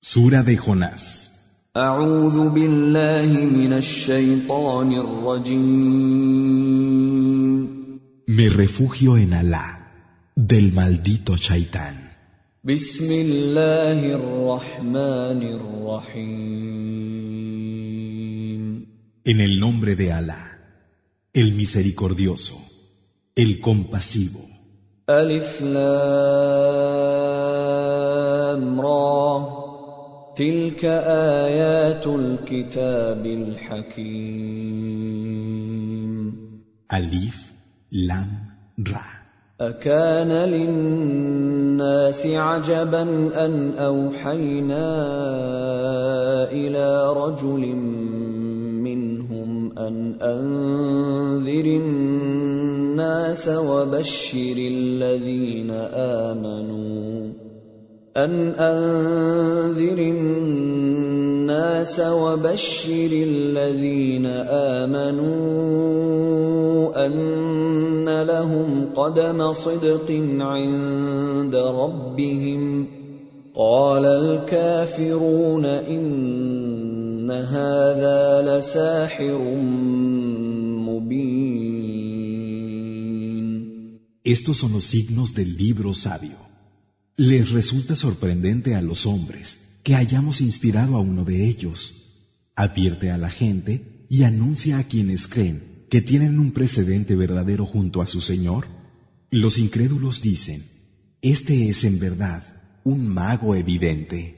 Sura de Jonás. Me refugio en Alá, del maldito Shaitán. En el nombre de Alá, el misericordioso, el compasivo. تلك آيات الكتاب الحكيم Alif, Lam, Ra. أكان للناس عجبا أن أوحينا إلى رجل منهم أن أنذر الناس وبشر الذين آمنوا أن أنذر الناس وبشر الذين آمنوا أن لهم قدم صدق عند ربهم قال الكافرون إن هذا لساحر مبين Estos son los signos del libro sabio. Les resulta sorprendente a los hombres que hayamos inspirado a uno de ellos. Advierte a la gente y anuncia a quienes creen que tienen un precedente verdadero junto a su Señor. Los incrédulos dicen, este es en verdad un mago evidente.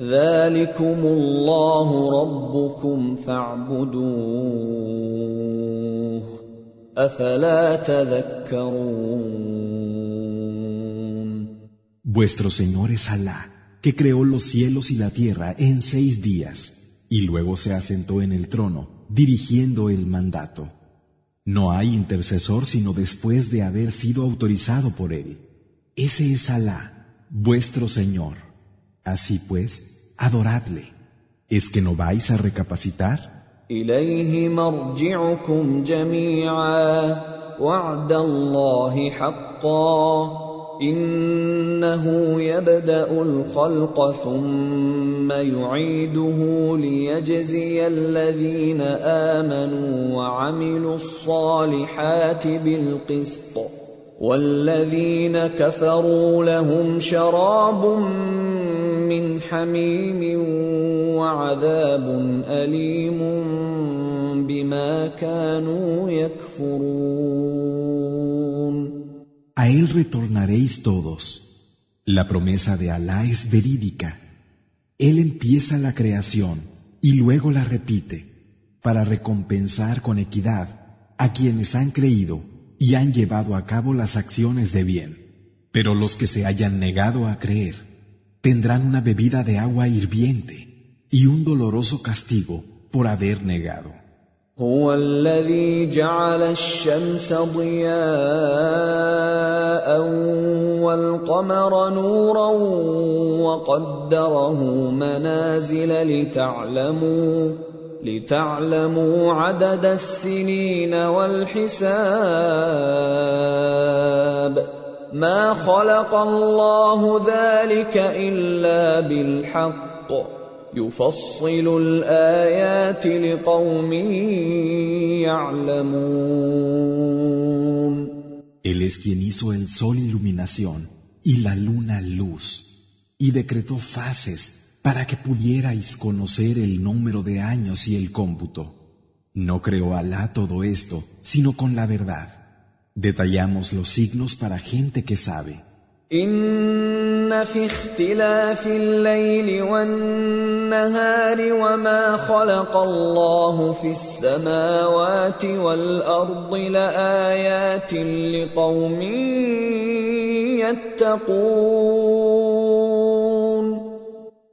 ذلكم الله ربكم فاعبدوه أفلا تذكرون Vuestro Señor es Alá, que creó los cielos y la tierra en seis días, y luego se asentó en el trono, dirigiendo el mandato. No hay intercesor sino después de haber sido autorizado por él. Ese es Alá, vuestro Señor. Así pues, adoradle. ¿Es que no vais a recapacitar? إليه مرجعكم جميعا وعد الله حقا إنه يبدأ الخلق ثم يعيده ليجزي الذين آمنوا وعملوا الصالحات بالقسط والذين كفروا لهم شراب من حميم وعذاب أليم بما كانوا يكفرون A él retornaréis todos. La promesa de Alá es verídica. Él empieza la creación y luego la repite para recompensar con equidad a quienes han creído y han llevado a cabo las acciones de bien. Pero los que se hayan negado a creer tendrán una bebida de agua hirviente y un doloroso castigo por haber negado. هو الذي جعل الشمس ضياء والقمر نورا وقدره منازل لتعلموا لتعلموا عدد السنين والحساب ما خلق الله ذلك الا بالحق يفصل الايات لقوم يعلمون Él es quien hizo el sol iluminación y la luna luz, y decretó fases para que pudierais conocer el número de años y el cómputo. No creó Alá todo esto, sino con la verdad. Detallamos los signos para gente que sabe. إن في اختلاف الليل والنهار وما خلق الله في السماوات والأرض لآيات لقوم يتقون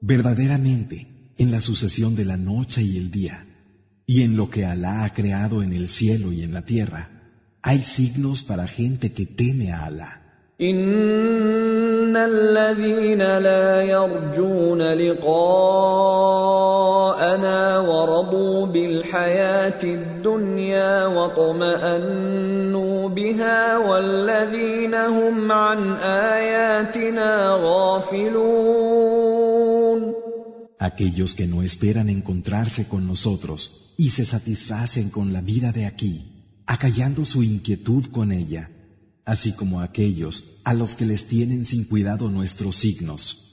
Verdaderamente, en la sucesión de la noche y el día, Y en lo que Alá ha creado en el cielo y en la tierra, hay signos para gente que teme a Alá. ان الذين لا يرجون لقاءنا ورضوا بالحياه الدنيا واطمانوا بها والذين هم عن اياتنا غافلون Aquellos que no esperan encontrarse con nosotros y se satisfacen con la vida de aquí, acallando su inquietud con ella así como aquellos a los que les tienen sin cuidado nuestros signos.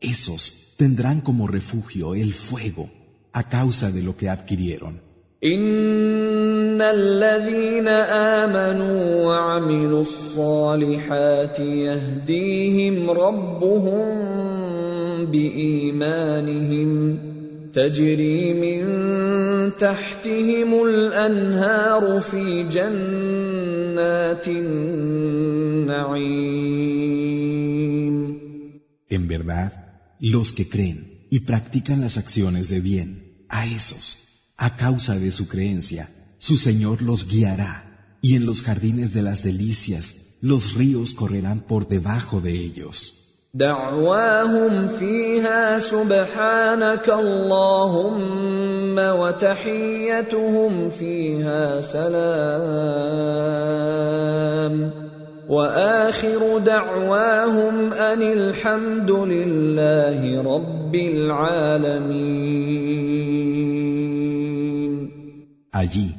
Esos tendrán como refugio el fuego a causa de lo que adquirieron. ان الذين امنوا وعملوا الصالحات يهديهم ربهم بايمانهم تجري من تحتهم الانهار في جنات النعيم. En verdad, los que creen y practican las acciones de bien, a esos A causa de su creencia, su Señor los guiará, y en los jardines de las delicias los ríos correrán por debajo de ellos. دعواهم فيها سبحانك اللهم وتحيتهم فيها سلام واخر دعواهم ان الحمد لله رب العالمين Allí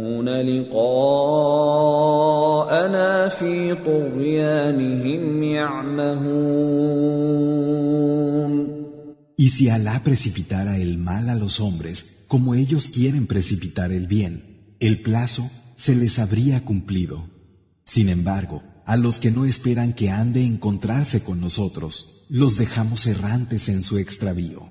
لقاءنا في طغيانهم يعمهون Y si Alá precipitara el mal a los hombres como ellos quieren precipitar el bien, el plazo se les habría cumplido. Sin embargo, a los que no esperan que han de encontrarse con nosotros, los dejamos errantes en su extravío.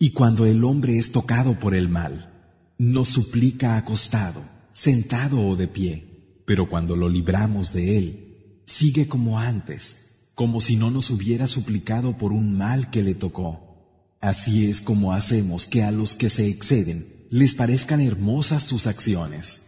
Y cuando el hombre es tocado por el mal, nos suplica acostado, sentado o de pie, pero cuando lo libramos de él, sigue como antes, como si no nos hubiera suplicado por un mal que le tocó. Así es como hacemos que a los que se exceden les parezcan hermosas sus acciones.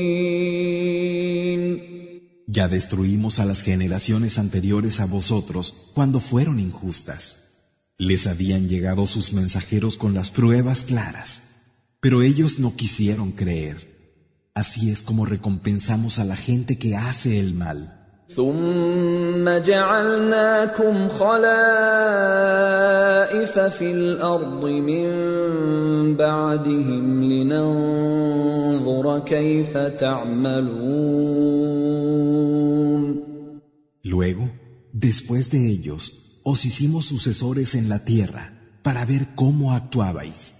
Ya destruimos a las generaciones anteriores a vosotros cuando fueron injustas. Les habían llegado sus mensajeros con las pruebas claras, pero ellos no quisieron creer. Así es como recompensamos a la gente que hace el mal. ثم جعلناكم خلائف في الارض من بعدهم لننظر كيف تعملون Luego, después de ellos, os hicimos sucesores en la tierra para ver cómo actuabais.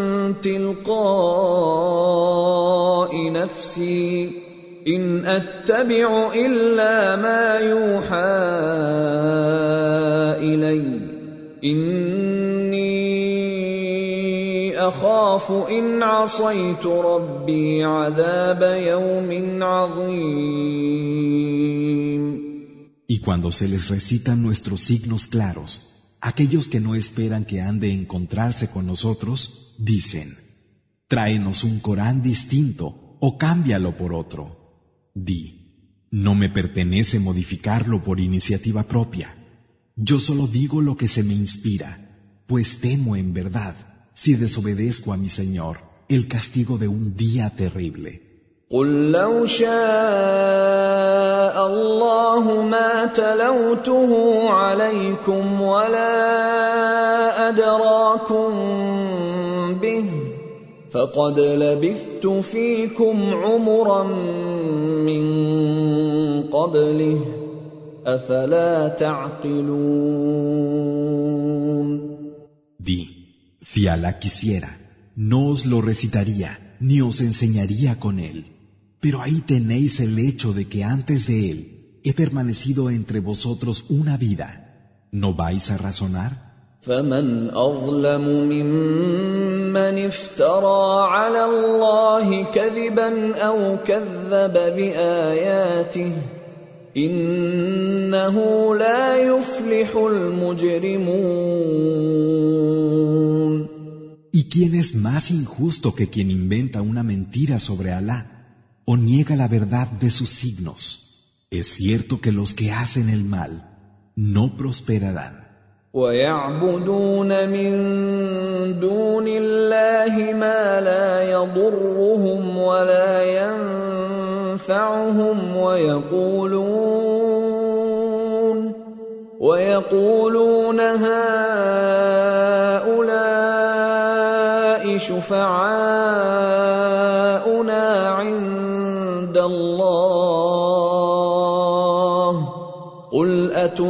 تلقاء نفسي. إن أتبع إلا ما يوحى إلي. إني أخاف إن عصيت ربي عذاب يوم عظيم. Y cuando se les recitan nuestros signos claros, aquellos que no esperan que han de encontrarse con nosotros, dicen, tráenos un Corán distinto o cámbialo por otro. Di, no me pertenece modificarlo por iniciativa propia. Yo solo digo lo que se me inspira, pues temo en verdad, si desobedezco a mi Señor, el castigo de un día terrible. قل لو شاء الله ما تلوته عليكم ولا ادراكم به فقد لبثت فيكم عمرا من قبله افلا تعقلون Di, si Alá quisiera, no os lo recitaría ni os enseñaría con él. Pero ahí tenéis el hecho de que antes de él he permanecido entre vosotros una vida. ¿No vais a razonar? فمن اظلم ممن افترى على الله كذبا او كذب باياته انه لا يفلح المجرمون ¿Y quién es más injusto que quien inventa una mentira sobre Alá o niega la verdad de sus signos? Es cierto que los que hacen el mal no prosperarán. ويعبدون من دون الله ما لا يضرهم ولا ينفعهم ويقولون ويقولون هؤلاء شفعاؤنا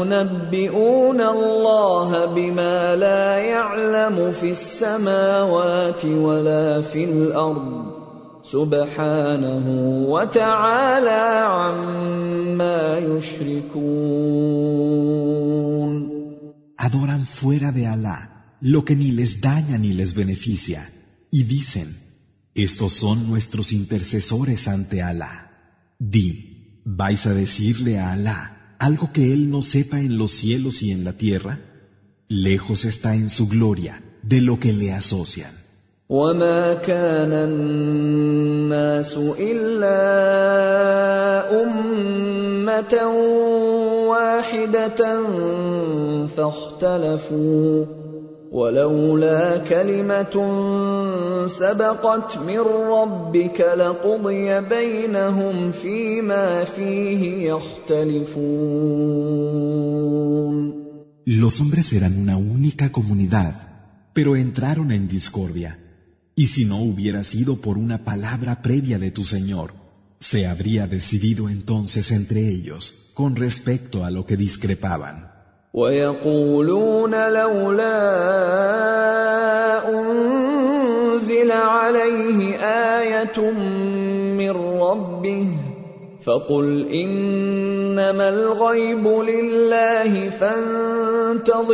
قل اتنبئون الله بما لا يعلم في السماوات ولا في الأرض سبحانه وتعالى عما يشركون Adoran fuera de Alá lo que ni les daña ni les beneficia y dicen, estos son nuestros intercesores ante Alá. Di, ¿vais a decirle a Alá algo que Él no sepa en los cielos y en la tierra? Lejos está en su gloria de lo que le asocian. وما كان الناس الا امه واحده فاختلفوا ولولا كلمه سبقت من ربك لقضي بينهم فيما فيه يختلفون Los hombres eran una única comunidad, pero entraron en discordia. Y si no hubiera sido por una palabra previa de tu Señor, se habría decidido entonces entre ellos con respecto a lo que discrepaban. ويقولون لولا أنزل عليه آية من ربه فقل إنما الغيب لله فانتظروا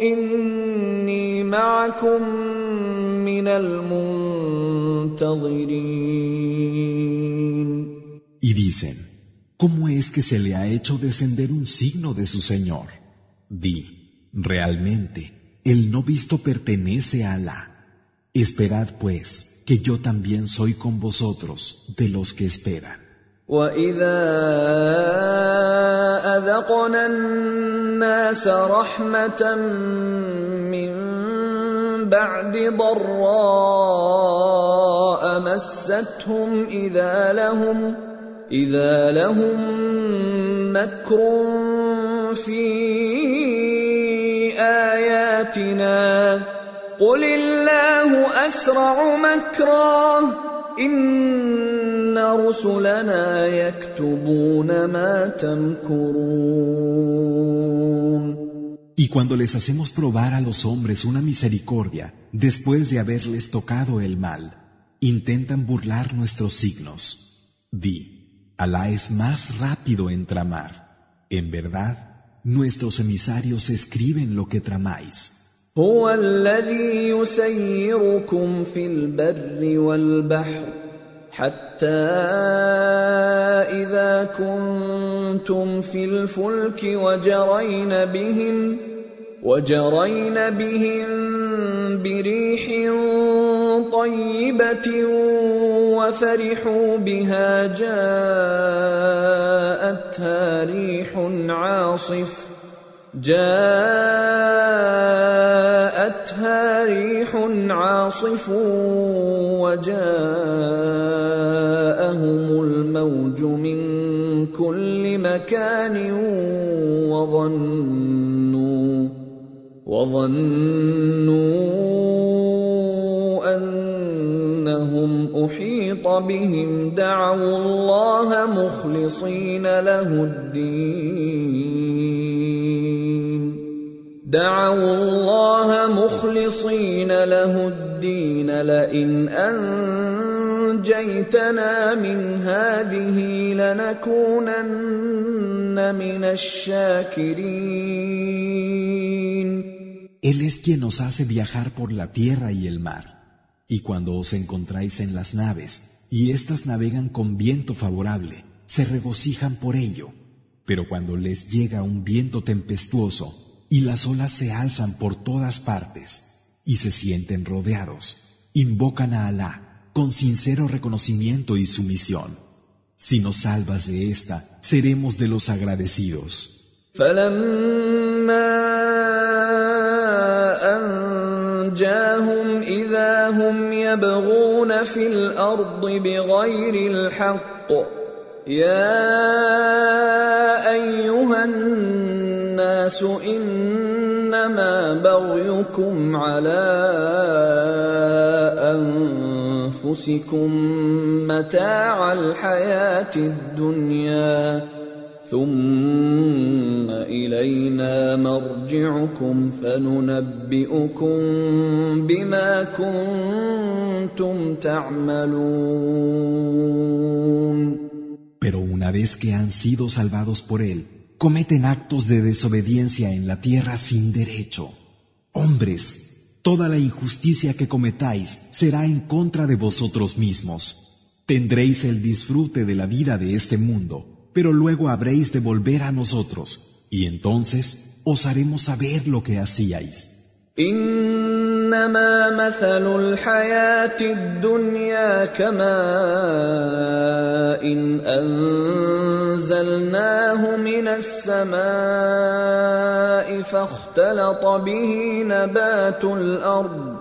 إني معكم من المنتظرين. Y dicen, ¿cómo es que se le ha hecho descender un signo de su Señor? Di, realmente, el no visto pertenece a Alá. Esperad pues, que yo también soy con vosotros de los que esperan. واذا اذقنا الناس رحمه من بعد ضراء مستهم اذا لهم اذا لهم مكر في اياتنا قل الله اسرع مكرا ان رسلنا يكتبون ما تمكرون Y cuando les hacemos probar a los hombres una misericordia después de haberles tocado el mal, intentan burlar nuestros signos. Di, Alá es más rápido en tramar. En verdad, nuestros emisarios escriben lo que tramáis. حتى اذا كنتم في الفلك وجرين بهم وجرين بهم بريح طيبه وفرحوا بها جاءتها ريح عاصف. جاءتها ريح عاصف وجاءهم الموج من كل مكان وظنوا وظنوا احيط بهم دعوا الله مخلصين له الدين دعوا الله مخلصين له الدين لئن انجيتنا من هذه لنكونن من الشاكرين Él es quien nos hace viajar por la tierra y el mar. Y cuando os encontráis en las naves, y éstas navegan con viento favorable, se regocijan por ello. Pero cuando les llega un viento tempestuoso, y las olas se alzan por todas partes, y se sienten rodeados, invocan a Alá con sincero reconocimiento y sumisión. Si nos salvas de esta, seremos de los agradecidos. هم يبغون في الأرض بغير الحق يا ايها الناس انما بغيكم على انفسكم متاع الحياة الدنيا ثم الينا مرجعكم فننبئكم بما كنتم تعملون Pero una vez que han sido salvados por Él, cometen actos de desobediencia en la tierra sin derecho. Hombres, toda la injusticia que cometáis será en contra de vosotros mismos. Tendréis el disfrute de la vida de este mundo, pero luego habréis de volver a nosotros, y entonces os haremos saber lo que hacíais. إنما مثل الحياة الدنيا كماء إن أنزلناه من السماء فاختلط به نبات الأرض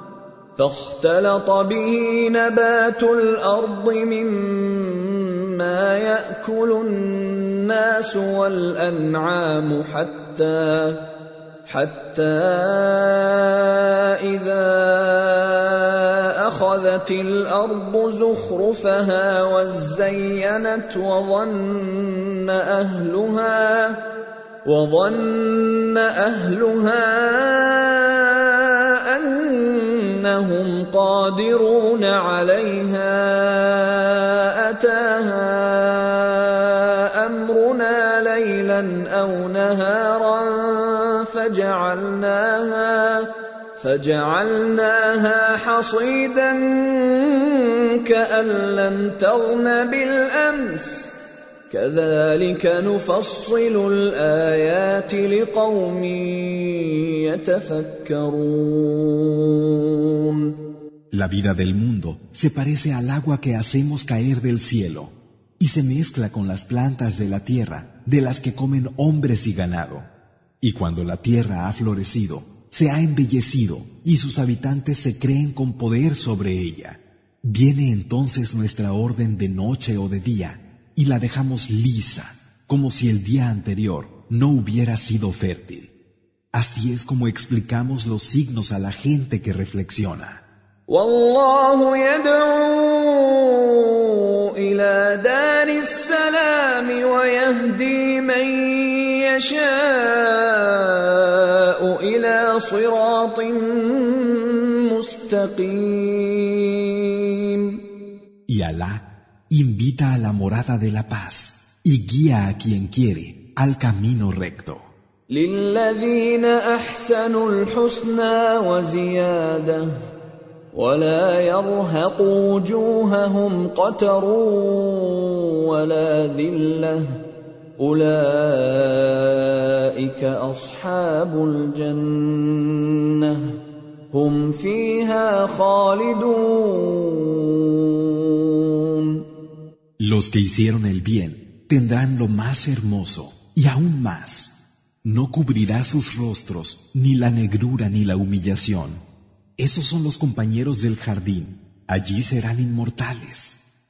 فاختلط به نبات الأرض مما يأكل الناس الناس والأنعام حتى حتى إذا أخذت الأرض زخرفها وزينت وظن أهلها وظن أهلها أنهم قادرون عليها أتاها ليلا أو نهارا فجعلناها فجعلناها حصيدا كأن لم تغن بالأمس. كذلك نفصل الآيات لقوم يتفكرون. La vida del mundo se parece al agua que hacemos caer del cielo. Y se mezcla con las plantas de la tierra, de las que comen hombres y ganado. Y cuando la tierra ha florecido, se ha embellecido y sus habitantes se creen con poder sobre ella. Viene entonces nuestra orden de noche o de día y la dejamos lisa, como si el día anterior no hubiera sido fértil. Así es como explicamos los signos a la gente que reflexiona. يشاء إلى صراط مستقيم Y Alá invita a la morada de la paz y guía a quien quiere al camino recto. للذين احسنوا الحسنى وزياده ولا يرهق وجوههم قتر ولا ذله اولئك اصحاب الجنه هم فيها خالدون Los que hicieron el bien tendrán lo más hermoso y aún más. No cubrirá sus rostros ni la negrura ni la humillación. Esos son los compañeros del jardín. Allí serán inmortales.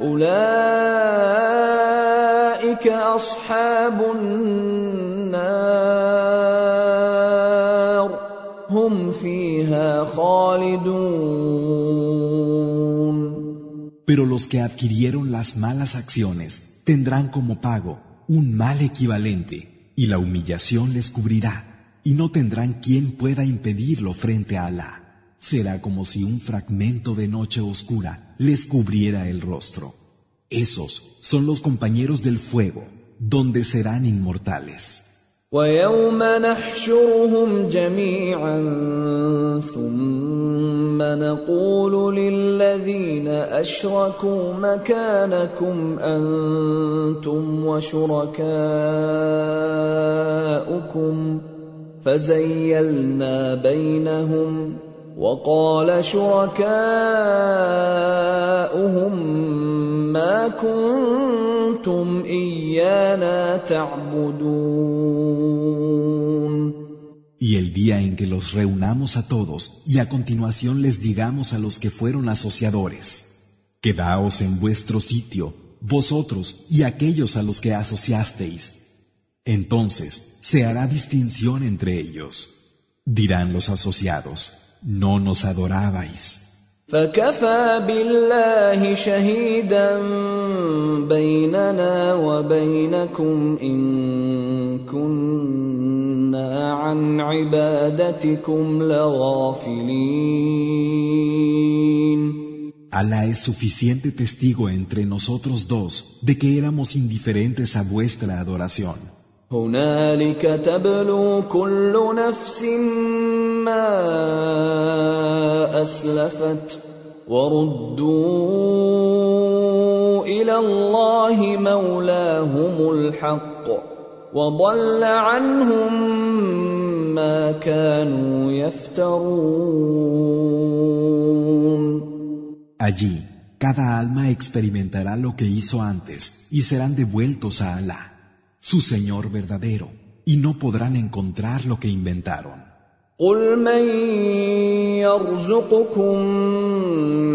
اولئك اصحاب النار هم فيها خالدون Pero los que adquirieron las malas acciones tendrán como pago un mal equivalente y la humillación les cubrirá y no tendrán quien pueda impedirlo frente a Alá. Será como si un fragmento de noche oscura les cubriera el rostro. Esos son los compañeros del fuego, donde serán inmortales. ويوم نحشرهم جميعا ثم نقول للذين اشركوا مكانكم أنتم وشركاؤكم فزيلنا بينهم وقال شركاؤهم ما كنتم ايانا تعبدون Y el día en que los reunamos a todos y a continuación les digamos a los que fueron asociadores, quedaos en vuestro sitio, vosotros y aquellos a los que asociasteis. Entonces se hará distinción entre ellos. Dirán los asociados, no nos adorabais. فكفى بالله شهيدا بيننا وبينكم ان كنا عن عبادتكم لغافلين Alá es suficiente testigo entre nosotros dos de que éramos indiferentes a vuestra adoración. هنالك تبلو كل نفس ما أسلفت وردوا إلى الله مولاهم الحق وضل عنهم ما كانوا يفترون. Allí, cada alma experimentará lo que hizo antes y serán devueltos a Alá, su Señor verdadero, y no podrán encontrar lo que inventaron. قل من يرزقكم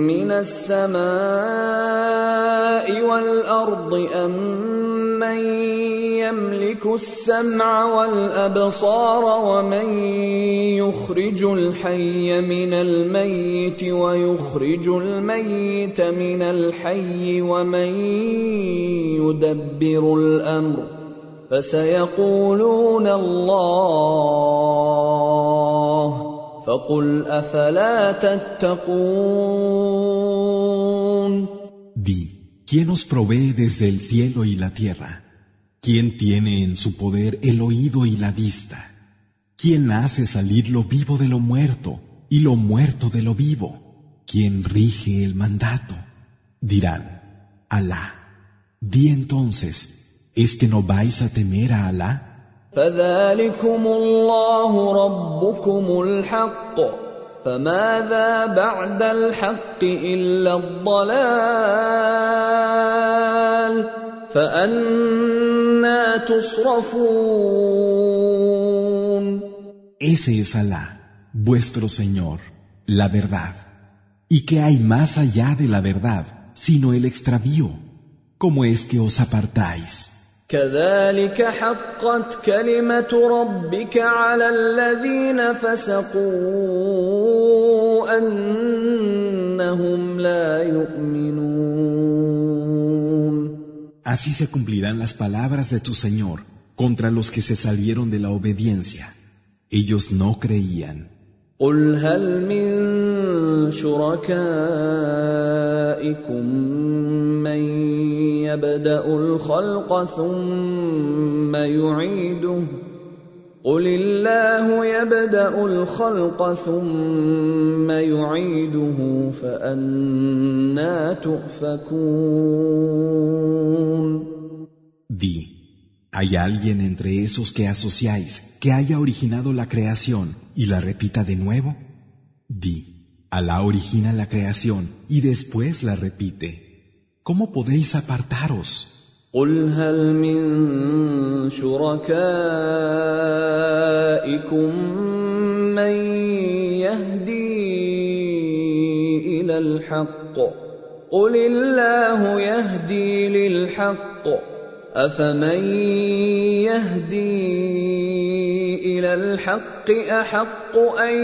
من السماء والارض ام من يملك السمع والابصار ومن يخرج الحي من الميت ويخرج الميت من الحي ومن يدبر الامر فسيقولون الله فقل افلا تتقون Di, ¿quién os provee desde el cielo y la tierra? ¿Quién tiene en su poder el oído y la vista? ¿Quién hace salir lo vivo de lo muerto y lo muerto de lo vivo? ¿Quién rige el mandato? Dirán, Alá. Di entonces, ¿es que no vais a temer a Alá? فذلكم الله ربكم الحق فماذا بعد الحق الا الضلال فانا تصرفون Ese es Alá, vuestro Señor, la verdad. ¿Y qué hay más allá de la verdad, sino el extravío? ¿Cómo es que os apartáis? كذلك حقت كلمه ربك على الذين فسقوا انهم لا يؤمنون Así se cumplirán las palabras de tu Señor contra los que se salieron de la obediencia. Ellos no creían. قل هل من شركائكم من يبدا الخلق ثم يعيده قل الله يبدا الخلق ثم يعيده فانا تؤفكون Di, ¿hay alguien entre esos que asociáis que haya originado la creación y la repita de nuevo? Di, Alá origina la creación y después la repite. ¿Cómo podéis apartaros? قل هل من شركائكم من يهدي إلى الحق قل الله يهدي للحق افمن يهدي إلى الحق احق ان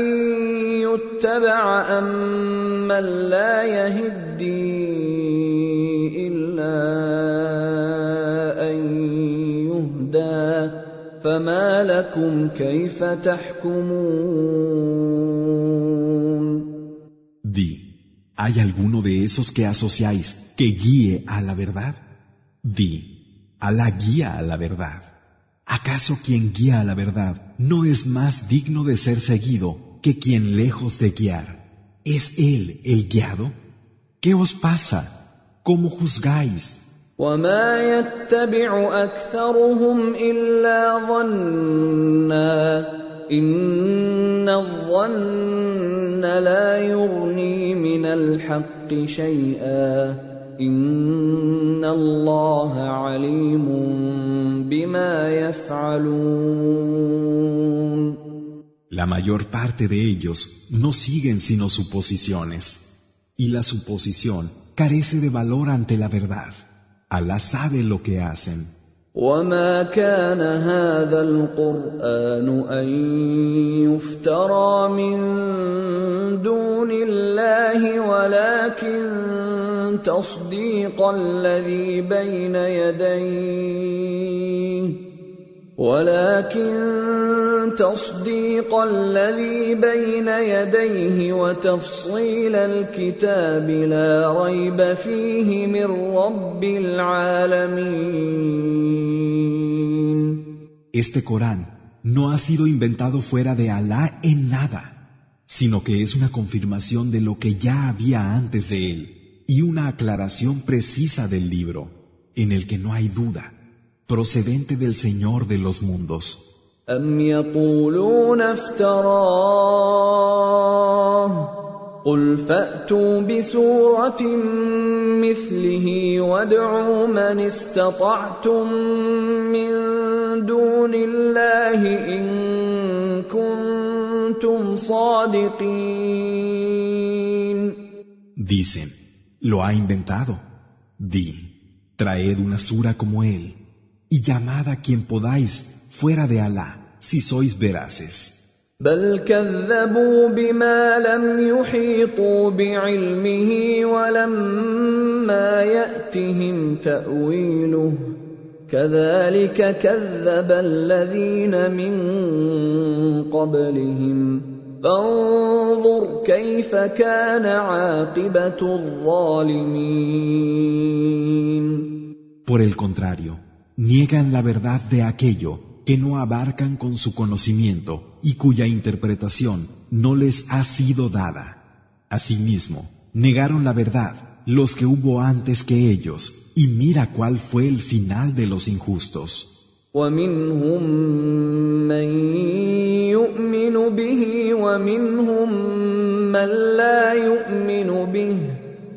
يتبع امن لا يهدي الا ان يهدى فما لكم كيف تحكمون Di, ¿hay alguno de esos que asociáis que guíe a la verdad? Di, Alá guía a la verdad. ¿Acaso quien guía a la verdad no es más digno de ser seguido que quien lejos de guiar? ¿Es él el guiado? ¿Qué os pasa? ¿Cómo juzgáis? وما يتبع اكثرهم الا ظنا ان الظن لا يغني من الحق شيئا ان الله عليم بما يفعلون La mayor parte de ellos no siguen sino suposiciones, y la suposición carece de valor ante la verdad. Alá sabe lo que hacen. وما كان هذا القران ان يفترى من دون الله ولكن تصديق الذي بين يديه ولكن تصديق الذي بين يديه وتفصيل الكتاب لا ريب فيه من رب العالمين Este Corán no ha sido inventado fuera de Alá en nada, sino que es una confirmación de lo que ya había antes de él y una aclaración precisa del libro, en el que no hay duda, procedente del Señor de los mundos. أم يقولون افتراه قل فأتوا بسورة مثله وادعوا من استطعتم من دون الله إن كنتم صادقين Dicen, lo ha inventado. Di, traed una sura como él y llamad a quien podáis fuera de Alá si sois veraces. بل كذبوا بما لم يحيطوا بعلمه ولما ياتهم تاويله كذلك كذب الذين من قبلهم فانظر كيف كان عاقبه الظالمين Por el contrario, niegan la verdad de aquello que no abarcan con su conocimiento y cuya interpretación no les ha sido dada. Asimismo, negaron la verdad los que hubo antes que ellos, y mira cuál fue el final de los injustos. ومنهم من يؤمن به ومنهم من لا يؤمن به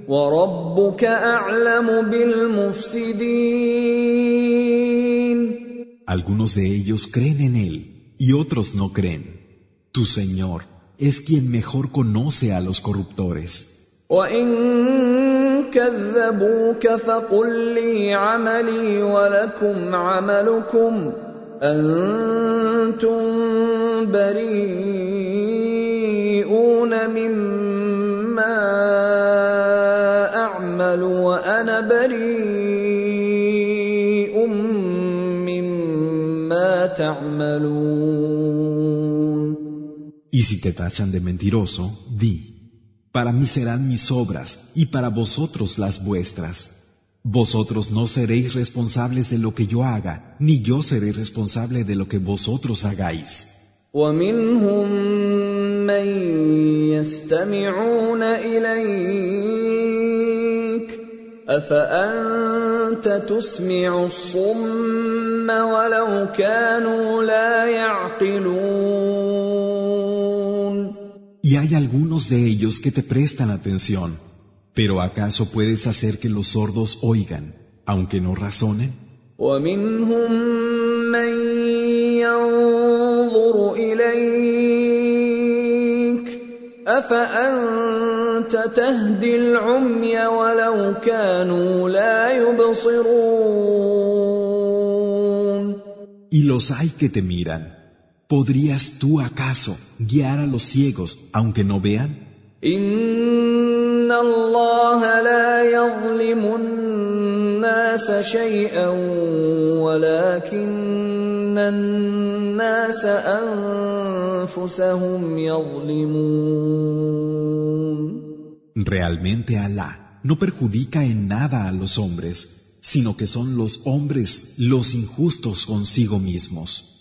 وربك اعلم بالمفسدين Algunos de ellos creen en él y otros no creen. Tu Señor es quien mejor conoce a los corruptores. وان كذبوك فقل لي عملي ولكم عملكم أنتم بريئون مما أعمل وأنا بريء مما تعملون. Y si te tachan de mentiroso, di, para mí serán mis obras y para vosotros las vuestras. Vosotros no seréis responsables de lo que yo haga, ni yo seré responsable de lo que vosotros hagáis. ومنهم من يستمعون اليك افانت تسمع الصم ولو كانوا لا يعقلون Y hay algunos de ellos que te prestan atención, pero ¿acaso puedes hacer que los sordos oigan, aunque no razonen? Y los hay que te miran. ¿Podrías tú acaso guiar a los ciegos aunque no vean? Realmente Alá no perjudica en nada a los hombres, sino que son los hombres los injustos consigo mismos.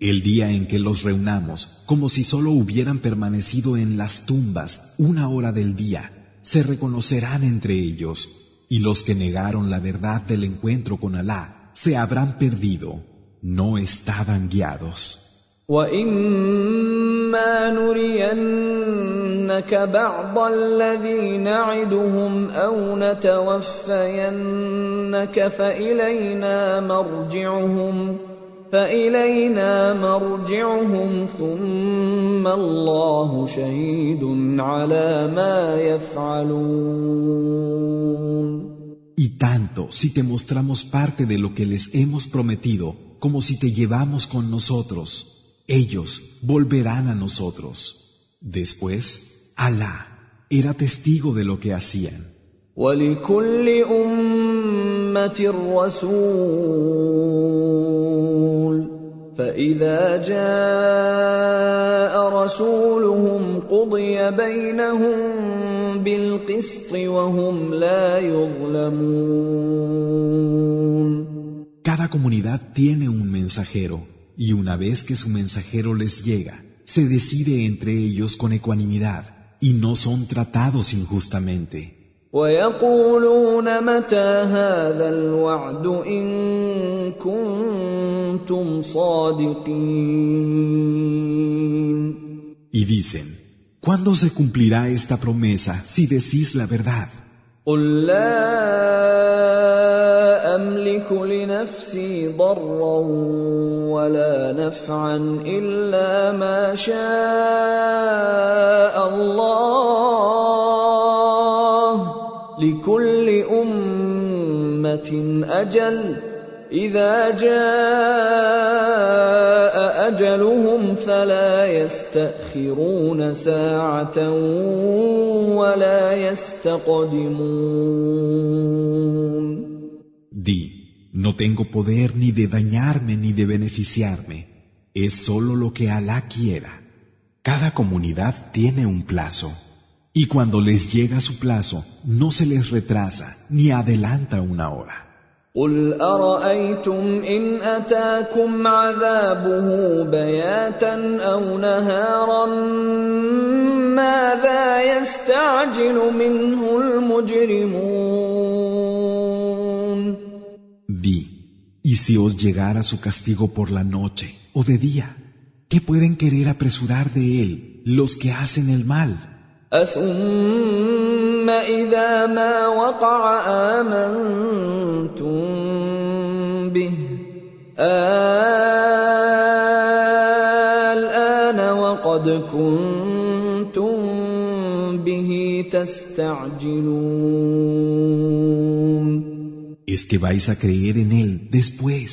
El día en que los reunamos, como si solo hubieran permanecido en las tumbas una hora del día, se reconocerán entre ellos, y los que negaron la verdad del encuentro con Alá se habrán perdido, no estaban guiados. واما نرينك بعض الذي نعدهم او نتوفينك فالينا مرجعهم فالينا مرجعهم ثم الله شهيد على ما يفعلون Y tanto si te mostramos parte de lo que les hemos prometido, como si te llevamos con nosotros, ellos volverán a nosotros. Después, Alá era testigo de lo que hacían. ولكل أمة رسول فإذا جاء رسولهم قضي بينهم بالقسط وهم لا يظلمون Cada comunidad tiene un mensajero, y una vez que su mensajero les llega, se decide entre ellos con ecuanimidad, y no son tratados injustamente. ويقولون متى هذا الوعد إن كنتم صادقين Y dicen, ¿cuándo se cumplirá esta promesa si decís la verdad? قل لا أملك لنفسي ضرا ولا نفعا إلا ما شاء الله لكل أمة أجل إذا جاء أجلهم فلا يستأخرون ساعة ولا يستقدمون Di, no tengo poder ni de dañarme ni de beneficiarme, es solo lo que Alá quiera. Cada comunidad tiene un plazo. Y cuando les llega su plazo, no se les retrasa ni adelanta una hora. قل ارايتم ان اتاكم عذابه بياتا او نهارا ماذا يستعجل منه المجرمون Di, y si os llegara su castigo por la noche o de día, ¿qué pueden querer apresurar de él los que hacen el mal? أثم إذا ما وقع آمنتم به الآن وقد كنتم به تستعجلون ¿Es que vais a creer en él después,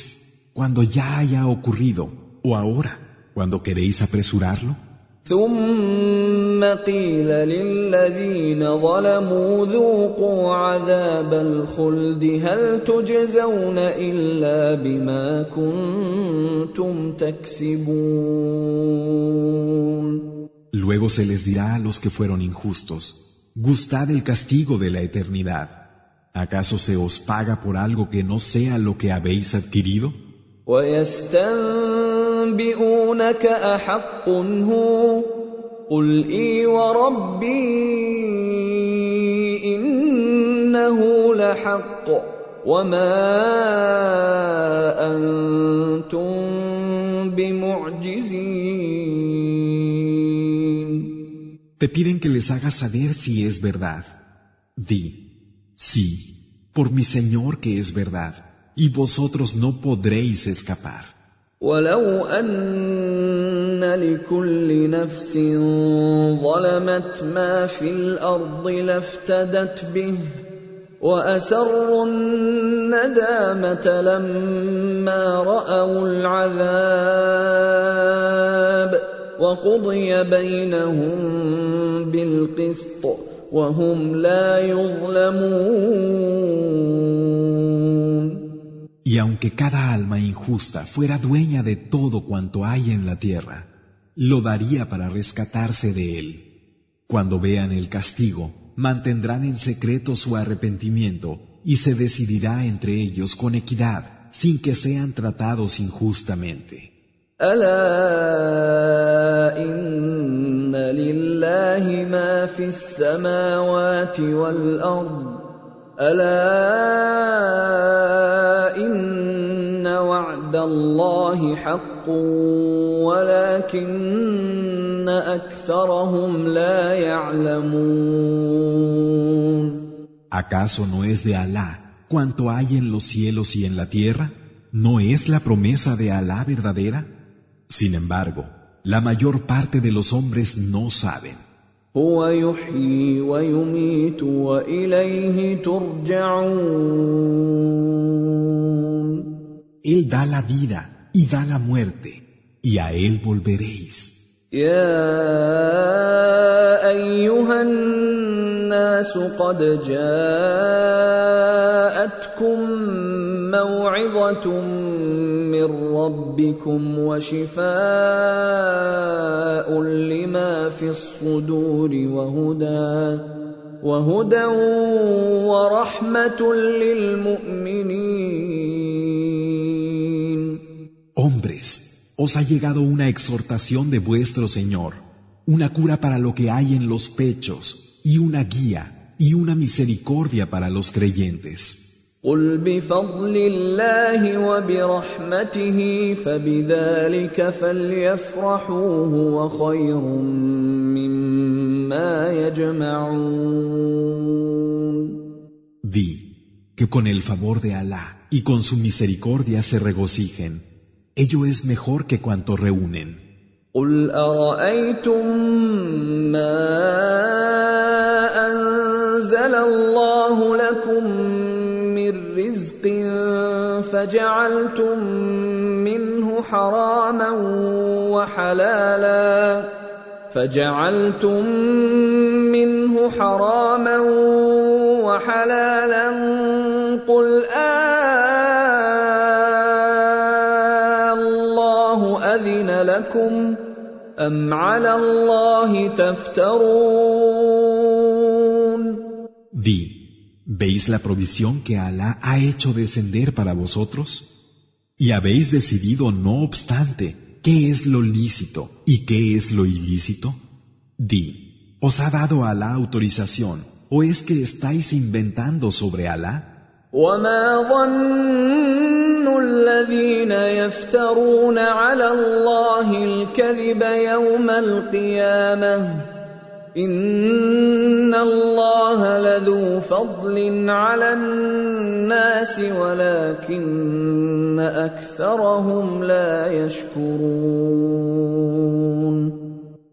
cuando ya haya ocurrido, o ahora, cuando queréis apresurarlo? ثم قيل للذين ظلموا ذوقوا عذاب الخلد هل تجزون الا بما كنتم تكسبون Luego se les dirá a los que fueron injustos, gustad el castigo de la eternidad. ¿Acaso se os paga por algo que no sea lo que habéis adquirido? ويستنبئونك أحق هو قل إي وربي إنه لحق وما أنتم بمعجزين Te piden que les hagas saber si es verdad. Di, sí, por mi Señor que es verdad, y vosotros no podréis escapar. ولو ان لكل نفس ظلمت ما في الأرض لافتدت به واسروا الندامه لما راوا العذاب وقضي بينهم بالقسط وهم لا يظلمون Y aunque cada alma injusta fuera dueña de todo cuanto hay en la tierra, lo daría para rescatarse de él. Cuando vean el castigo, mantendrán en secreto su arrepentimiento y se decidirá entre ellos con equidad, sin que sean tratados injustamente. الا ان لله ما في السماوات والارض الا ان وعد الله حق ولكن اكثرهم لا يعلمون ¿Acaso no es de Alá cuanto hay en los cielos y en la tierra? ¿No es la promesa de Alá verdadera? Sin embargo, la mayor parte de los hombres no saben. Él da la vida y da la muerte, y a Él volveréis. يا أيها الناس قد جاءتكم موعظة من ربكم وشفاء لما في الصدور وهدى وهدى ورحمة للمؤمنين Hombres, os ha llegado una exhortación de vuestro Señor, una cura para lo que hay en los pechos, y una guía, y una misericordia para los creyentes. Di que con el favor de Alá y con su misericordia se regocijen Ello es mejor que cuanto reúnen. قل ارايتم ما انزل الله لكم من رزق فجعلتم منه حراما وحلالا فجعلتم منه حراما وحلالا قل آه لكم أم على الله تفترون Di, ¿veis la provisión que Alá ha hecho descender para vosotros? Y habéis decidido, no obstante, qué es lo lícito y qué es lo ilícito? Di, ¿os ha dado Alá autorización o es que estáis inventando sobre Alá? وما ظن الذين يفترون على الله الكذب يوم القيامه ان الله لذو فضل على الناس ولكن اكثرهم لا يشكرون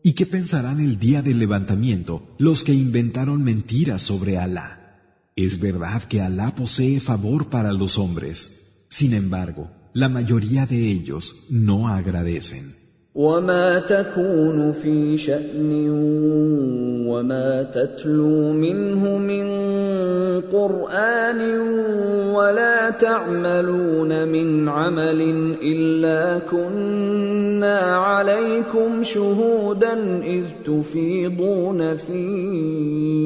¿Y qué pensarán el día del levantamiento los que inventaron mentiras sobre Alá? Es verdad que Alá posee favor para los hombres. Sin embargo, la mayoría de ellos no agradecen. وما تكون في شأن وما تتلو منه من قرآن ولا تعملون من عمل إلا كنا عليكم شهودا إذ تفيضون فيه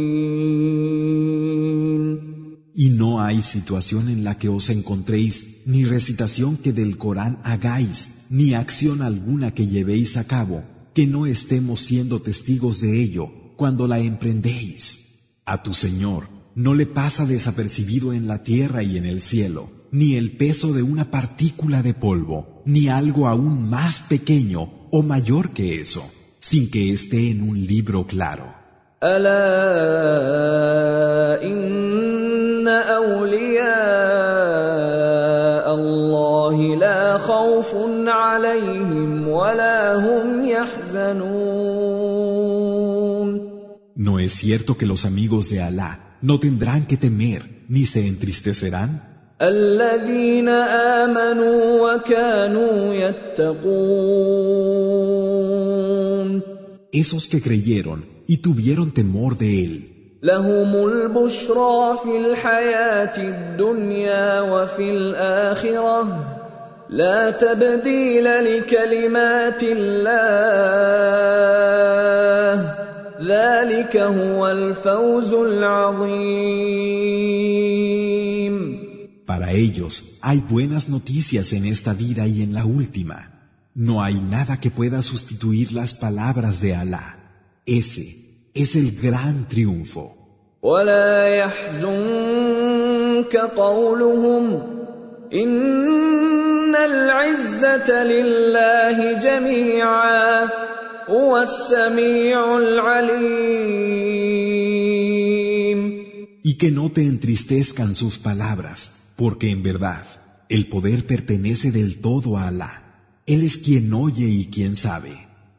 hay situación en la que os encontréis, ni recitación que del Corán hagáis, ni acción alguna que llevéis a cabo, que no estemos siendo testigos de ello cuando la emprendéis. A tu Señor no le pasa desapercibido en la tierra y en el cielo, ni el peso de una partícula de polvo, ni algo aún más pequeño o mayor que eso, sin que esté en un libro claro. ان اولياء الله لا خوف عليهم ولا هم يحزنون ¿No es cierto que los amigos de Alá no tendrán que temer ni se entristecerán? الذين امنوا وكانوا يتقون Esos que creyeron y tuvieron temor de Él. لهم البشرى في الحياه الدنيا وفي الاخره لا تبديل لكلمات الله ذلك هو الفوز العظيم Para ellos hay buenas noticias en esta vida y en la última. No hay nada que pueda sustituir las palabras de Alá. Ese es el gran triunfo. ولا يحزنك قولهم ان العزه لله جميعا هو السميع العليم Y que no te entristezcan sus palabras, porque en verdad el poder pertenece del todo a Alá. Él es quien oye y quien sabe.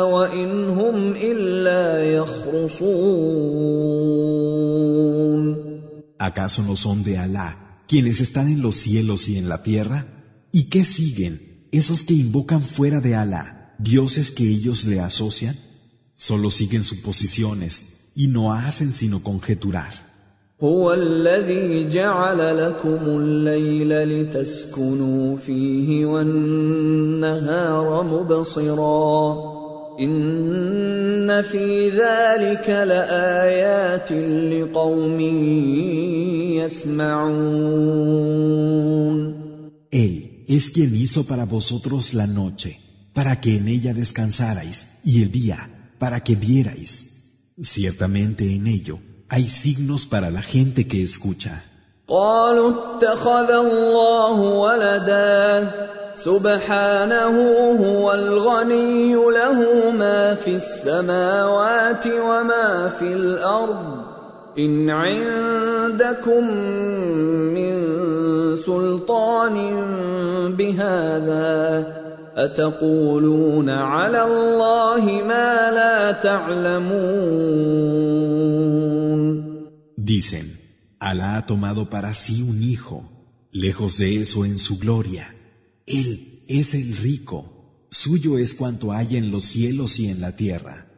وان هم الا يخرصون ¿Acaso no son de Alá quienes están en los cielos y en la tierra? ¿Y qué siguen esos que invocan fuera de Alá, dioses que ellos le asocian? Solo siguen suposiciones y no hacen sino conjeturar. هو الذي جعل لكم الليل لتسكنوا فيه والنهار مبصرا ان في ذلك لايات لقوم يسمعون Él es quien hizo para vosotros la noche, para que en ella descansarais, y el día, para que vierais. Ciertamente en ello hay signos para la gente que escucha. قالوا اتخذ الله ولدا سبحانه هو الغني له ما في السماوات وما في الأرض إن عندكم من سلطان بهذا أتقولون على الله ما لا تعلمون Dicen, Alá ha tomado para sí un hijo, lejos de eso en su gloria. Él es el rico, suyo es cuanto hay en los cielos y en la tierra.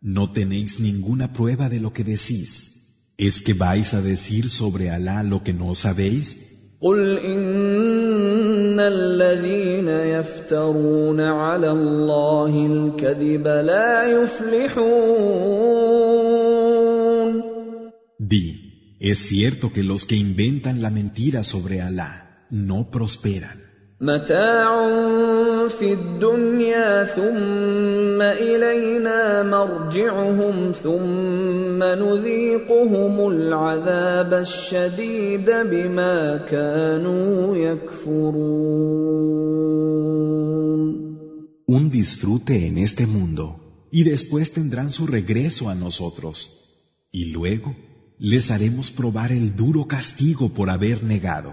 No tenéis ninguna prueba de lo que decís. ¿Es que vais a decir sobre Alá lo que no sabéis? قل ان الذين يفترون على الله الكذب لا يفلحون Di, es cierto que los que inventan la mentira sobre Alá no prosperan. متاع في الدنيا ثم الينا مرجعهم ثم نذيقهم العذاب الشديد بما كانوا يكفرون Un disfrute en este mundo y después tendrán su regreso a nosotros. Y luego les haremos probar el duro castigo por haber negado.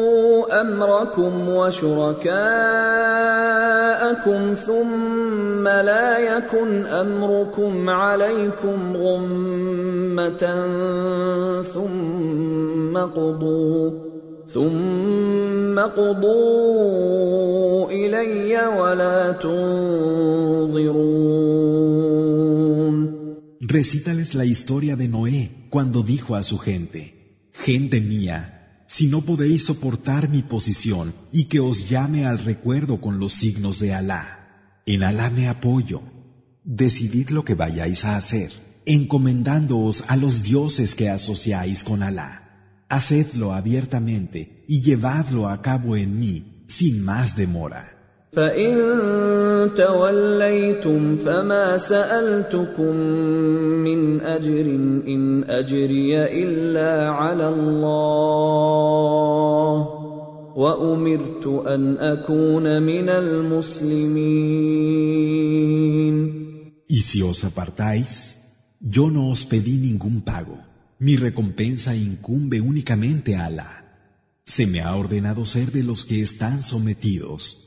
أمركم وشركاءكم ثم لا يكن أمركم عليكم غمة ثم قضوا ثم قضوا إلي ولا تنظرون. Recítales la historia de Noé cuando dijo a su gente, Gente mía, si no podéis soportar mi posición y que os llame al recuerdo con los signos de Alá, en Alá me apoyo. Decidid lo que vayáis a hacer, encomendándoos a los dioses que asociáis con Alá. Hacedlo abiertamente y llevadlo a cabo en mí sin más demora. فان توليتم فما سالتكم من اجر ان اجري الا على الله وامرت ان اكون من المسلمين Y si os apartáis, yo no os pedí ningún pago. Mi recompensa incumbe únicamente a Alá. Se me ha ordenado ser de los que están sometidos.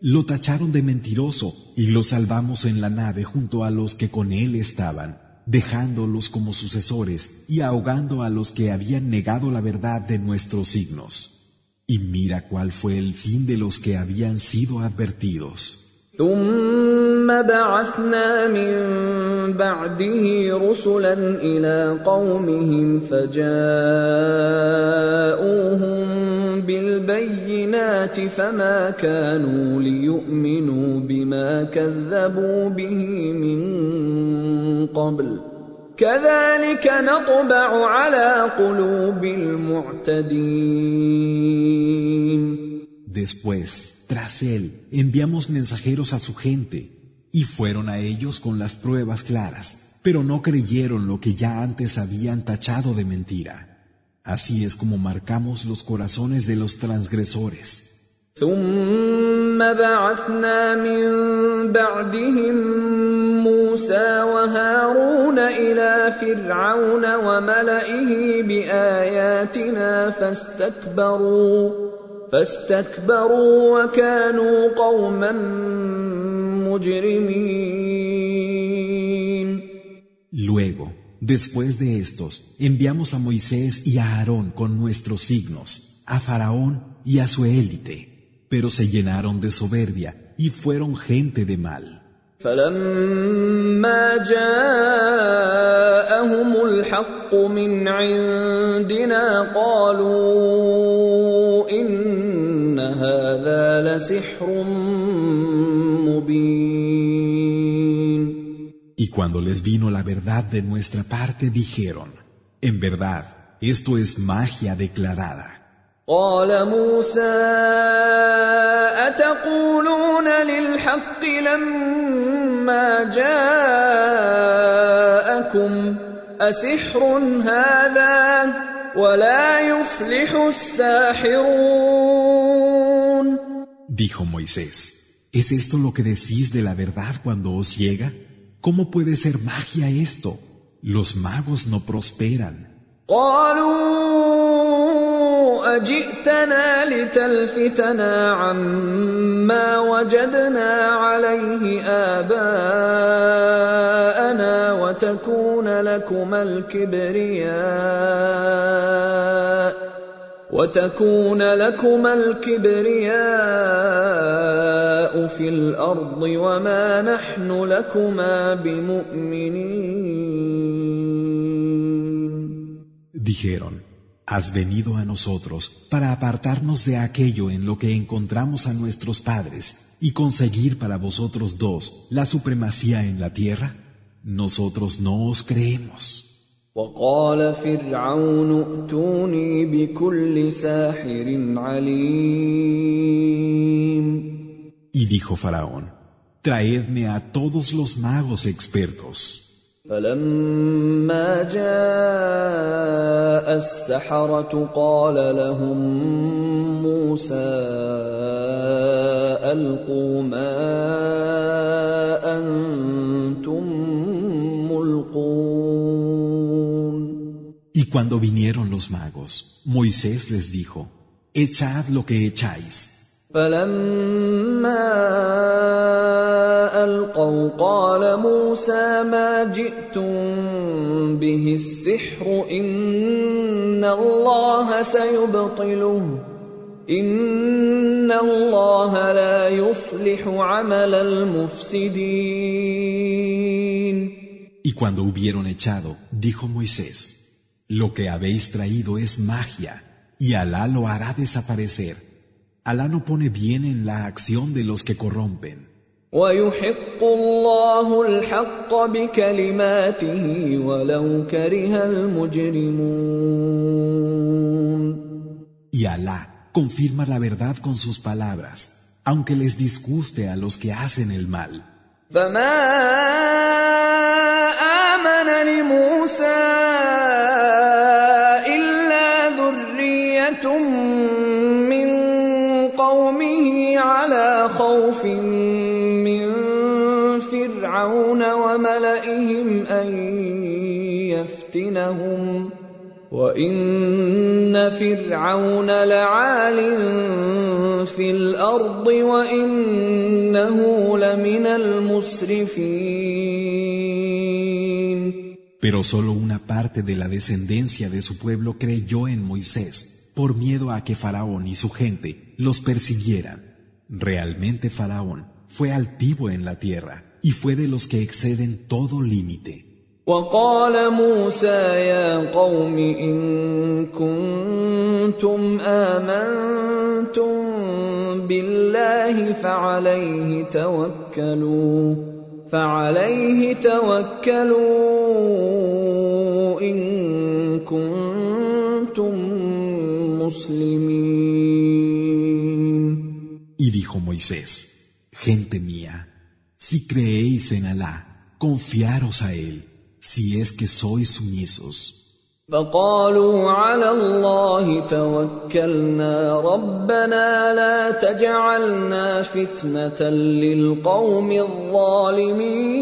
Lo tacharon de mentiroso y lo salvamos en la nave junto a los que con él estaban, dejándolos como sucesores y ahogando a los que habían negado la verdad de nuestros signos. Y mira cuál fue el fin de los que habían sido advertidos. ثم بعثنا من بعده رسلا الى قومهم فجاءوهم بالبينات فما كانوا ليؤمنوا بما كذبوا به من قبل كذلك نطبع على قلوب المعتدين Después, tras él, enviamos mensajeros a su gente, y fueron a ellos con las pruebas claras, pero no creyeron lo que ya antes habían tachado de mentira. Así es como marcamos los corazones de los transgresores. ثم بعثنا من بعدهم موسى وهارون الى فرعون وملئه باياتنا فاستكبروا فاستكبروا وكانوا قوما مجرمين Luego, después de estos, enviamos a Moisés y a Aarón con nuestros signos, a Faraón y a su élite, pero se llenaron de soberbia y fueron gente de mal. فلما جاءهم الحق من عندنا قالوا ان هذا لسحر Y cuando les vino la verdad de nuestra parte dijeron, en verdad, esto es magia declarada. قال موسى اتقولون للحق لما جاءكم اسحر هذا ولا يفلح الساحرون Dijo Moisés, ¿es esto lo que decís de la verdad cuando os llega? ¿Cómo puede ser magia esto? Los magos no prosperan. قالوا اجئتنا لتلفتنا عما وجدنا عليه اباءنا وتكون لكما الكبرياء وتكون لكما الكبرياء في الارض وما نحن لكما بمؤمنين Dijeron, has venido a nosotros para apartarnos de aquello en lo que encontramos a nuestros padres y conseguir para vosotros dos la supremacía en la tierra. Nosotros no os creemos. وقال فرعون ائتوني بكل ساحر عليم Y dijo Faraón, traedme a todos los magos expertos. فلما جاء السحرة قال لهم موسى ألقوا ما أنتم Y cuando vinieron los magos, Moisés les dijo, echad lo que echáis. فلما القوا قال موسى ما جئتم به السحر ان الله سيبطله ان الله لا يفلح عمل المفسدين Y cuando hubieron echado, dijo Moisés, lo que habéis traído es magia, y Alá lo hará desaparecer. Alá no pone bien en la acción de los que corrompen. Y Alá confirma la verdad con sus palabras, aunque les disguste a los que hacen el mal. لموسى إلا ذرية من قومه على خوف من فرعون وملئهم أن يفتنهم. وإن فرعون لعال في الأرض وإنه لمن المسرفين. Pero solo una parte de la descendencia de su pueblo creyó en Moisés, por miedo a que Faraón y su gente los persiguieran. Realmente Faraón fue altivo en la tierra y fue de los que exceden todo límite. وقال موسى يا قوم إن كنتم آمنتم بالله فعليه توكلوا فعليه توكلوا إن كنتم مسلمين Y dijo Moisés, gente mía, si creéis en Alá, confiaros a Él, si es que sois sumisos. فقالوا على الله توكلنا ربنا لا تجعلنا فتنة للقوم الظالمين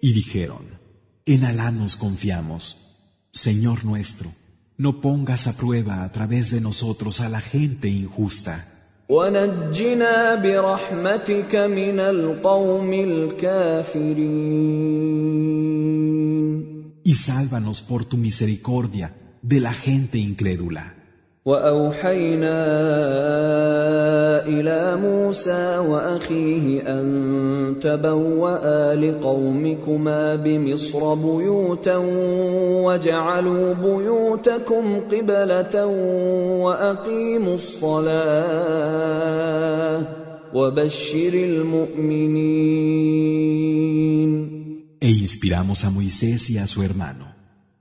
y dijeron, En Alá nos confiamos. Señor nuestro, no pongas a prueba a través de nosotros a la gente injusta. Y sálvanos por tu misericordia de la gente incrédula. وأوحينا إلى موسى وأخيه أن تبوأ لقومكما بمصر بيوتا وجعلوا بيوتكم قبلة وأقيموا الصلاة وبشر المؤمنين E inspiramos a Moisés y a su hermano.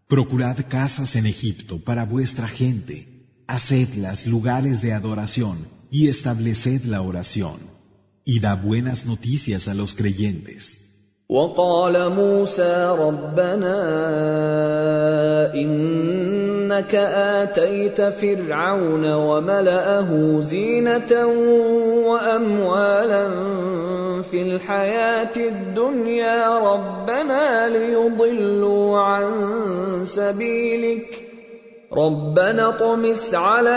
Procurad casas en Egipto para vuestra gente hacedlas lugares de adoración y estableced la oración, y da buenas noticias a los creyentes. وقال موسى ربنا إنك آتيت فرعون وملأه زينة وأموالا في الحياة الدنيا ربنا ليضلوا عن سبيلك ربنا اطمس على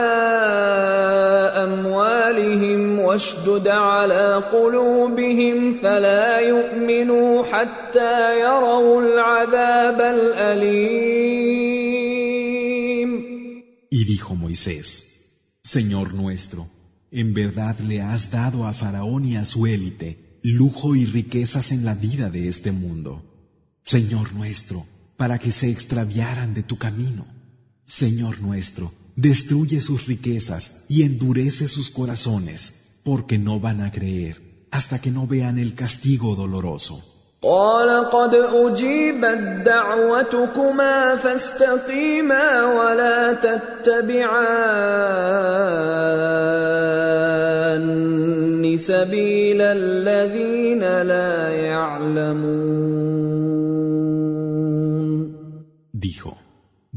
اموالهم واشدد على قلوبهم فلا يؤمنوا حتى يروا العذاب الاليم Y dijo Moisés, Señor nuestro, en verdad le has dado a Faraón y a su élite lujo y riquezas en la vida de este mundo. Señor nuestro, para que se extraviaran de tu camino. Señor nuestro, destruye sus riquezas y endurece sus corazones, porque no van a creer hasta que no vean el castigo doloroso. قال قد أجيبت دعوتكما فاستقيما ولا تتبعان سبيل الذين لا يعلمون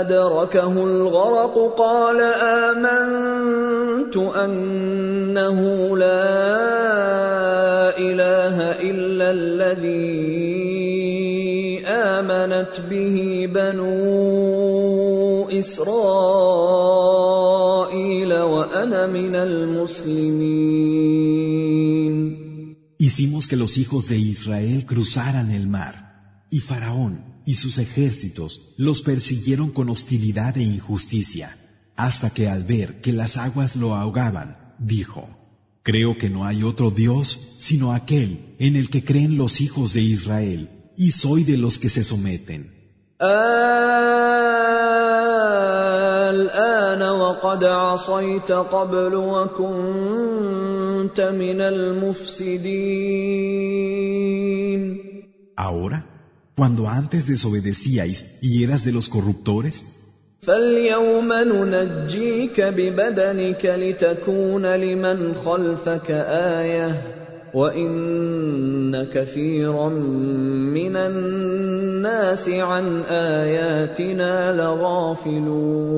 أدركه الغرق قال آمنت أنه لا إله إلا الذي آمنت به بنو إسرائيل وأنا من المسلمين. Hicimos que los hijos de Israel cruzaran el mar, y Faraón y sus ejércitos los persiguieron con hostilidad e injusticia, hasta que al ver que las aguas lo ahogaban, dijo, Creo que no hay otro Dios sino aquel en el que creen los hijos de Israel, y soy de los que se someten. Ahora cuando antes desobedecíais y eras de los corruptores, فاليوم ننجيك ببدنك لتكون لمن خلفك آية وإن كثيرا من الناس عن آياتنا لغافلون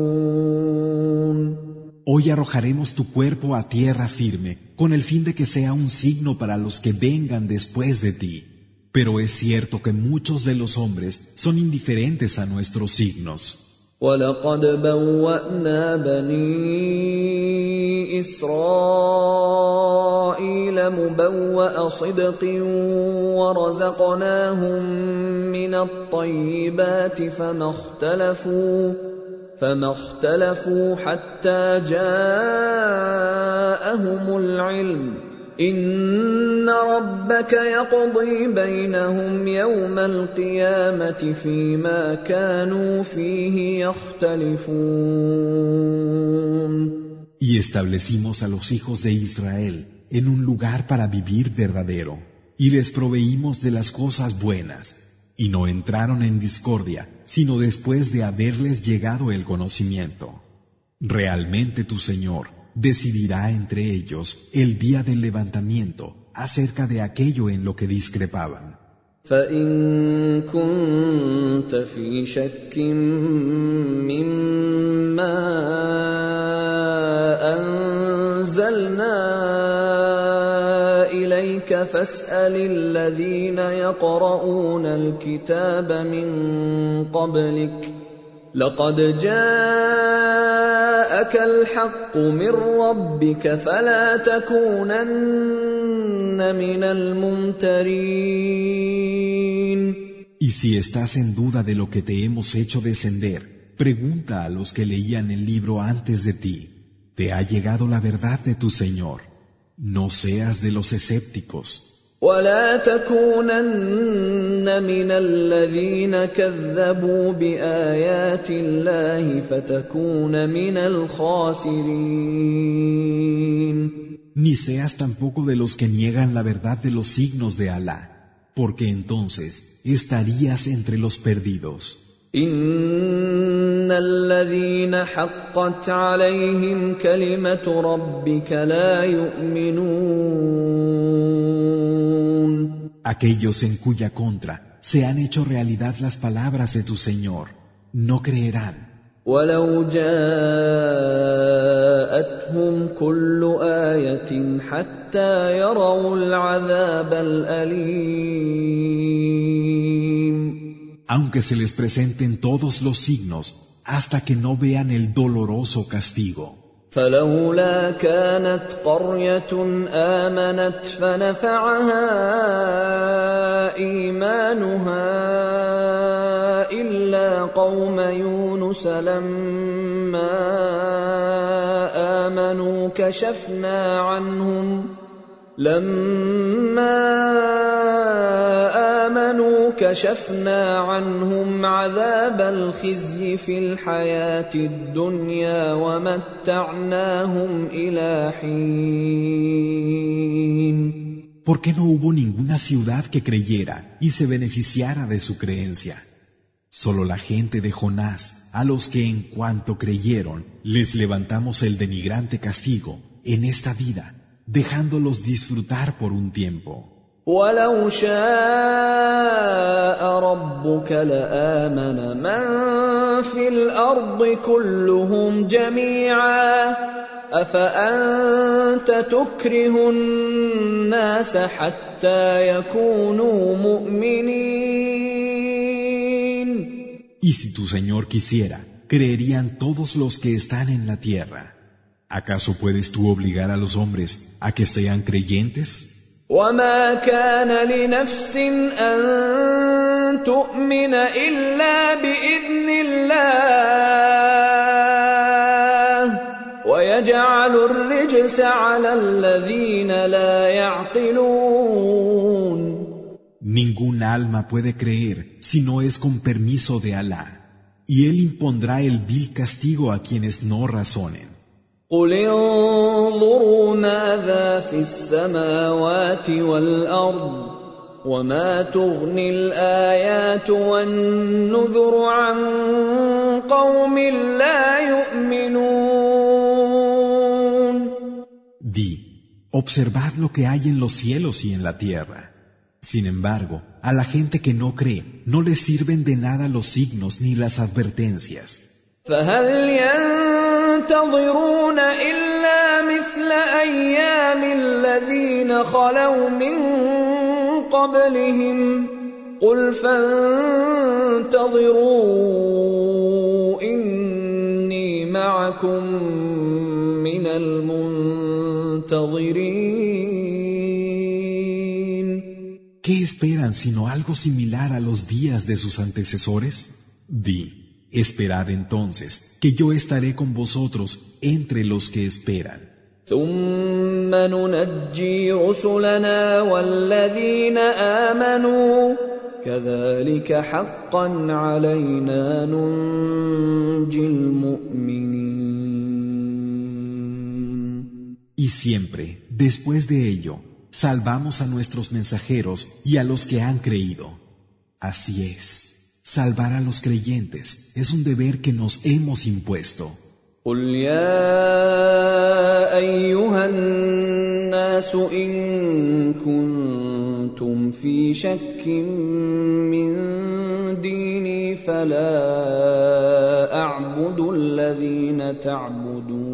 Hoy arrojaremos tu cuerpo a tierra firme, con el fin de que sea un signo para los que vengan después de ti. Pero es cierto que muchos de los hombres son indiferentes a nuestros signos. ولقد بوأنا بني إسرائيل مبوأ صدق ورزقناهم من الطيبات فما اختلفوا فما اختلفوا حتى جاءهم العلم ان ربك يقضي بينهم يوم القيامه فيما كانوا فيه يختلفون Y establecimos a los hijos de Israel en un lugar para vivir verdadero, y les proveímos de las cosas buenas, y no entraron en discordia, sino después de haberles llegado el conocimiento. Realmente tu Señor decidirá entre ellos el día del levantamiento acerca de aquello en lo que discrepaban. فإن كنت في شك مما أنزلنا إليك فاسأل الذين يقرؤون الكتاب من قبلك لقد جاءك الحق من ربك فلا تكونن من الممترين Y si estás en duda de lo que te hemos hecho descender, pregunta a los que leían el libro antes de ti. Te ha llegado la verdad de tu Señor. No seas de los escépticos. ولا تكونن من الذين كذبوا بايات الله فتكون من الخاسرين Ni seas tampoco de los que niegan la verdad de los signos de Alá, porque entonces estarías entre los perdidos. ان الذين حقت عليهم كلمه ربك لا يؤمنون Aquellos en cuya contra se han hecho realidad las palabras de tu Señor, no creerán. ولو جاءتهم كل ايه حتى يروا العذاب الاليم aunque se les presenten todos los signos hasta que no vean el doloroso castigo. فلولا كانت قرية آمنت فنفعها إيمانها إلا قوم يونس لما آمنوا كشفنا عنهم لما امنوا كشفنا عنهم عذاب الخزي في الحياه الدنيا ومتعناهم الى حين ¿Por qué no hubo ninguna ciudad que creyera y se beneficiara de su creencia? Solo la gente de Jonás, a los que en cuanto creyeron, les levantamos el denigrante castigo en esta vida, dejándolos disfrutar por un tiempo. ولو شاء ربك لامن من في الارض كلهم جميعا افانت تكره الناس حتى يكونوا مؤمنين Y si tu Señor quisiera, creerían todos los que están en la tierra. ¿Acaso puedes tú obligar a los hombres a que sean creyentes? وما كان لنفس ان تؤمن الا باذن الله ويجعل الرجس على الذين لا يعقلون Ningún alma puede creer si no es con permiso de Alá, y Él impondrá el vil castigo a quienes no razonen. قل انظروا ماذا في السماوات والارض وما تغني الايات والنذر عن قوم لا يؤمنون Di, observad lo que hay en los cielos y en la tierra. Sin embargo, a la gente que no cree no les sirven de nada los signos ni las advertencias. فهل ينتظرون إلا مثل أيام الذين خلوا من قبلهم قل فانتظروا إني معكم من المنتظرين ¿Qué esperan sino algo similar a los días de sus antecesores? Di, esperad entonces, que yo estaré con vosotros entre los que esperan. ثم ننجي رسلنا والذين امنوا كذلك حقا علينا ننجي المؤمنين Y siempre, después de ello, salvamos a nuestros mensajeros y a los que han creído. Así es, salvar a los creyentes es un deber que nos hemos impuesto. قل يا ايها الناس ان كنتم في شك من ديني فلا اعبد الذين تعبدون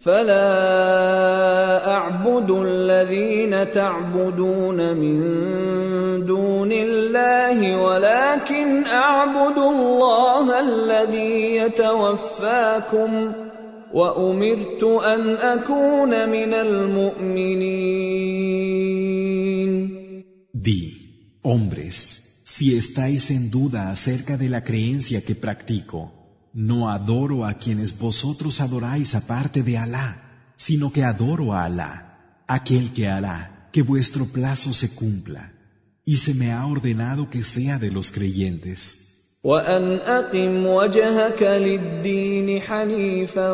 فلا اعبد الذين تعبدون من دون الله ولكن اعبد الله الذي يتوفاكم وامرت ان اكون من المؤمنين. Di, hombres, si estáis en duda acerca de la creencia que practico, no adoro a quienes vosotros adoráis aparte de Alá, sino que adoro a Alá, aquel que hará que vuestro plazo se cumpla, y se me ha ordenado que sea de los creyentes. وان اقم وجهك للدين حنيفا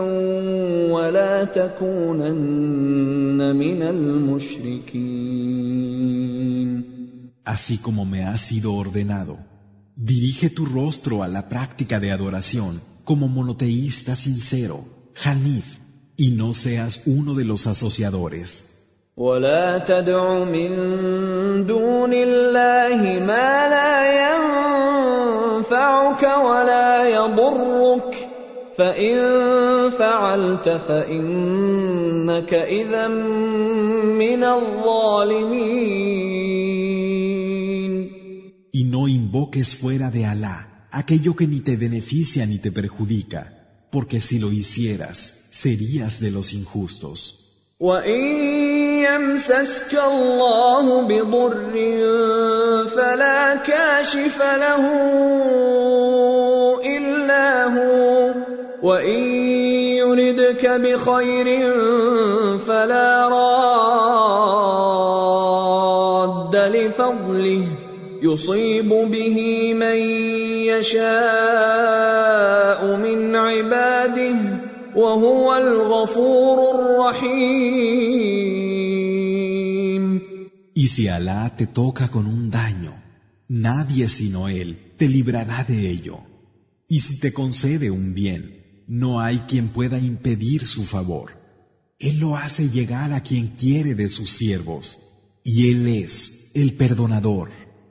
ولا تكونن من المشركين Así como me ha sido ordenado, dirige tu rostro a la práctica de adoración como monoteísta sincero, Hanif, y no seas uno de los asociadores. ولا تدع من دون الله ما لا ينفعك ولا يضرك فان فعلت فانك اذا من الظالمين y no invoques fuera de Alá aquello que ni te beneficia ni te perjudica, porque si lo hicieras, serías de los injustos. وان يمسسك الله بضر فلا كاشف له الا هو وان يردك بخير فلا راد لفضله يصيب به من يشاء من عباده وهو الغفور الرحيم Y si Alá te toca con un daño, nadie sino Él te librará de ello. Y si te concede un bien, no hay quien pueda impedir su favor. Él lo hace llegar a quien quiere de sus siervos. Y Él es el perdonador,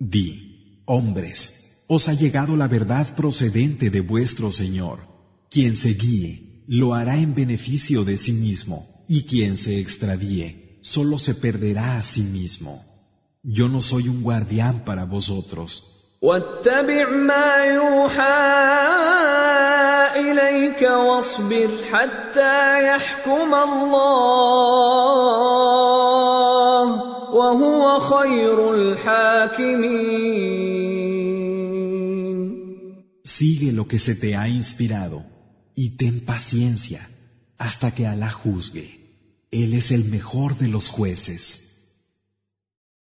Di, hombres, os ha llegado la verdad procedente de vuestro Señor. Quien se guíe, lo hará en beneficio de sí mismo, y quien se extravíe, solo se perderá a sí mismo. Yo no soy un guardián para vosotros. واتبع ما يوحى اليك واصبر حتى يحكم الله وهو خير الحاكمين Sigue lo que se te ha inspirado, y ten paciencia hasta que Alá juzgue. Él es el mejor de los jueces.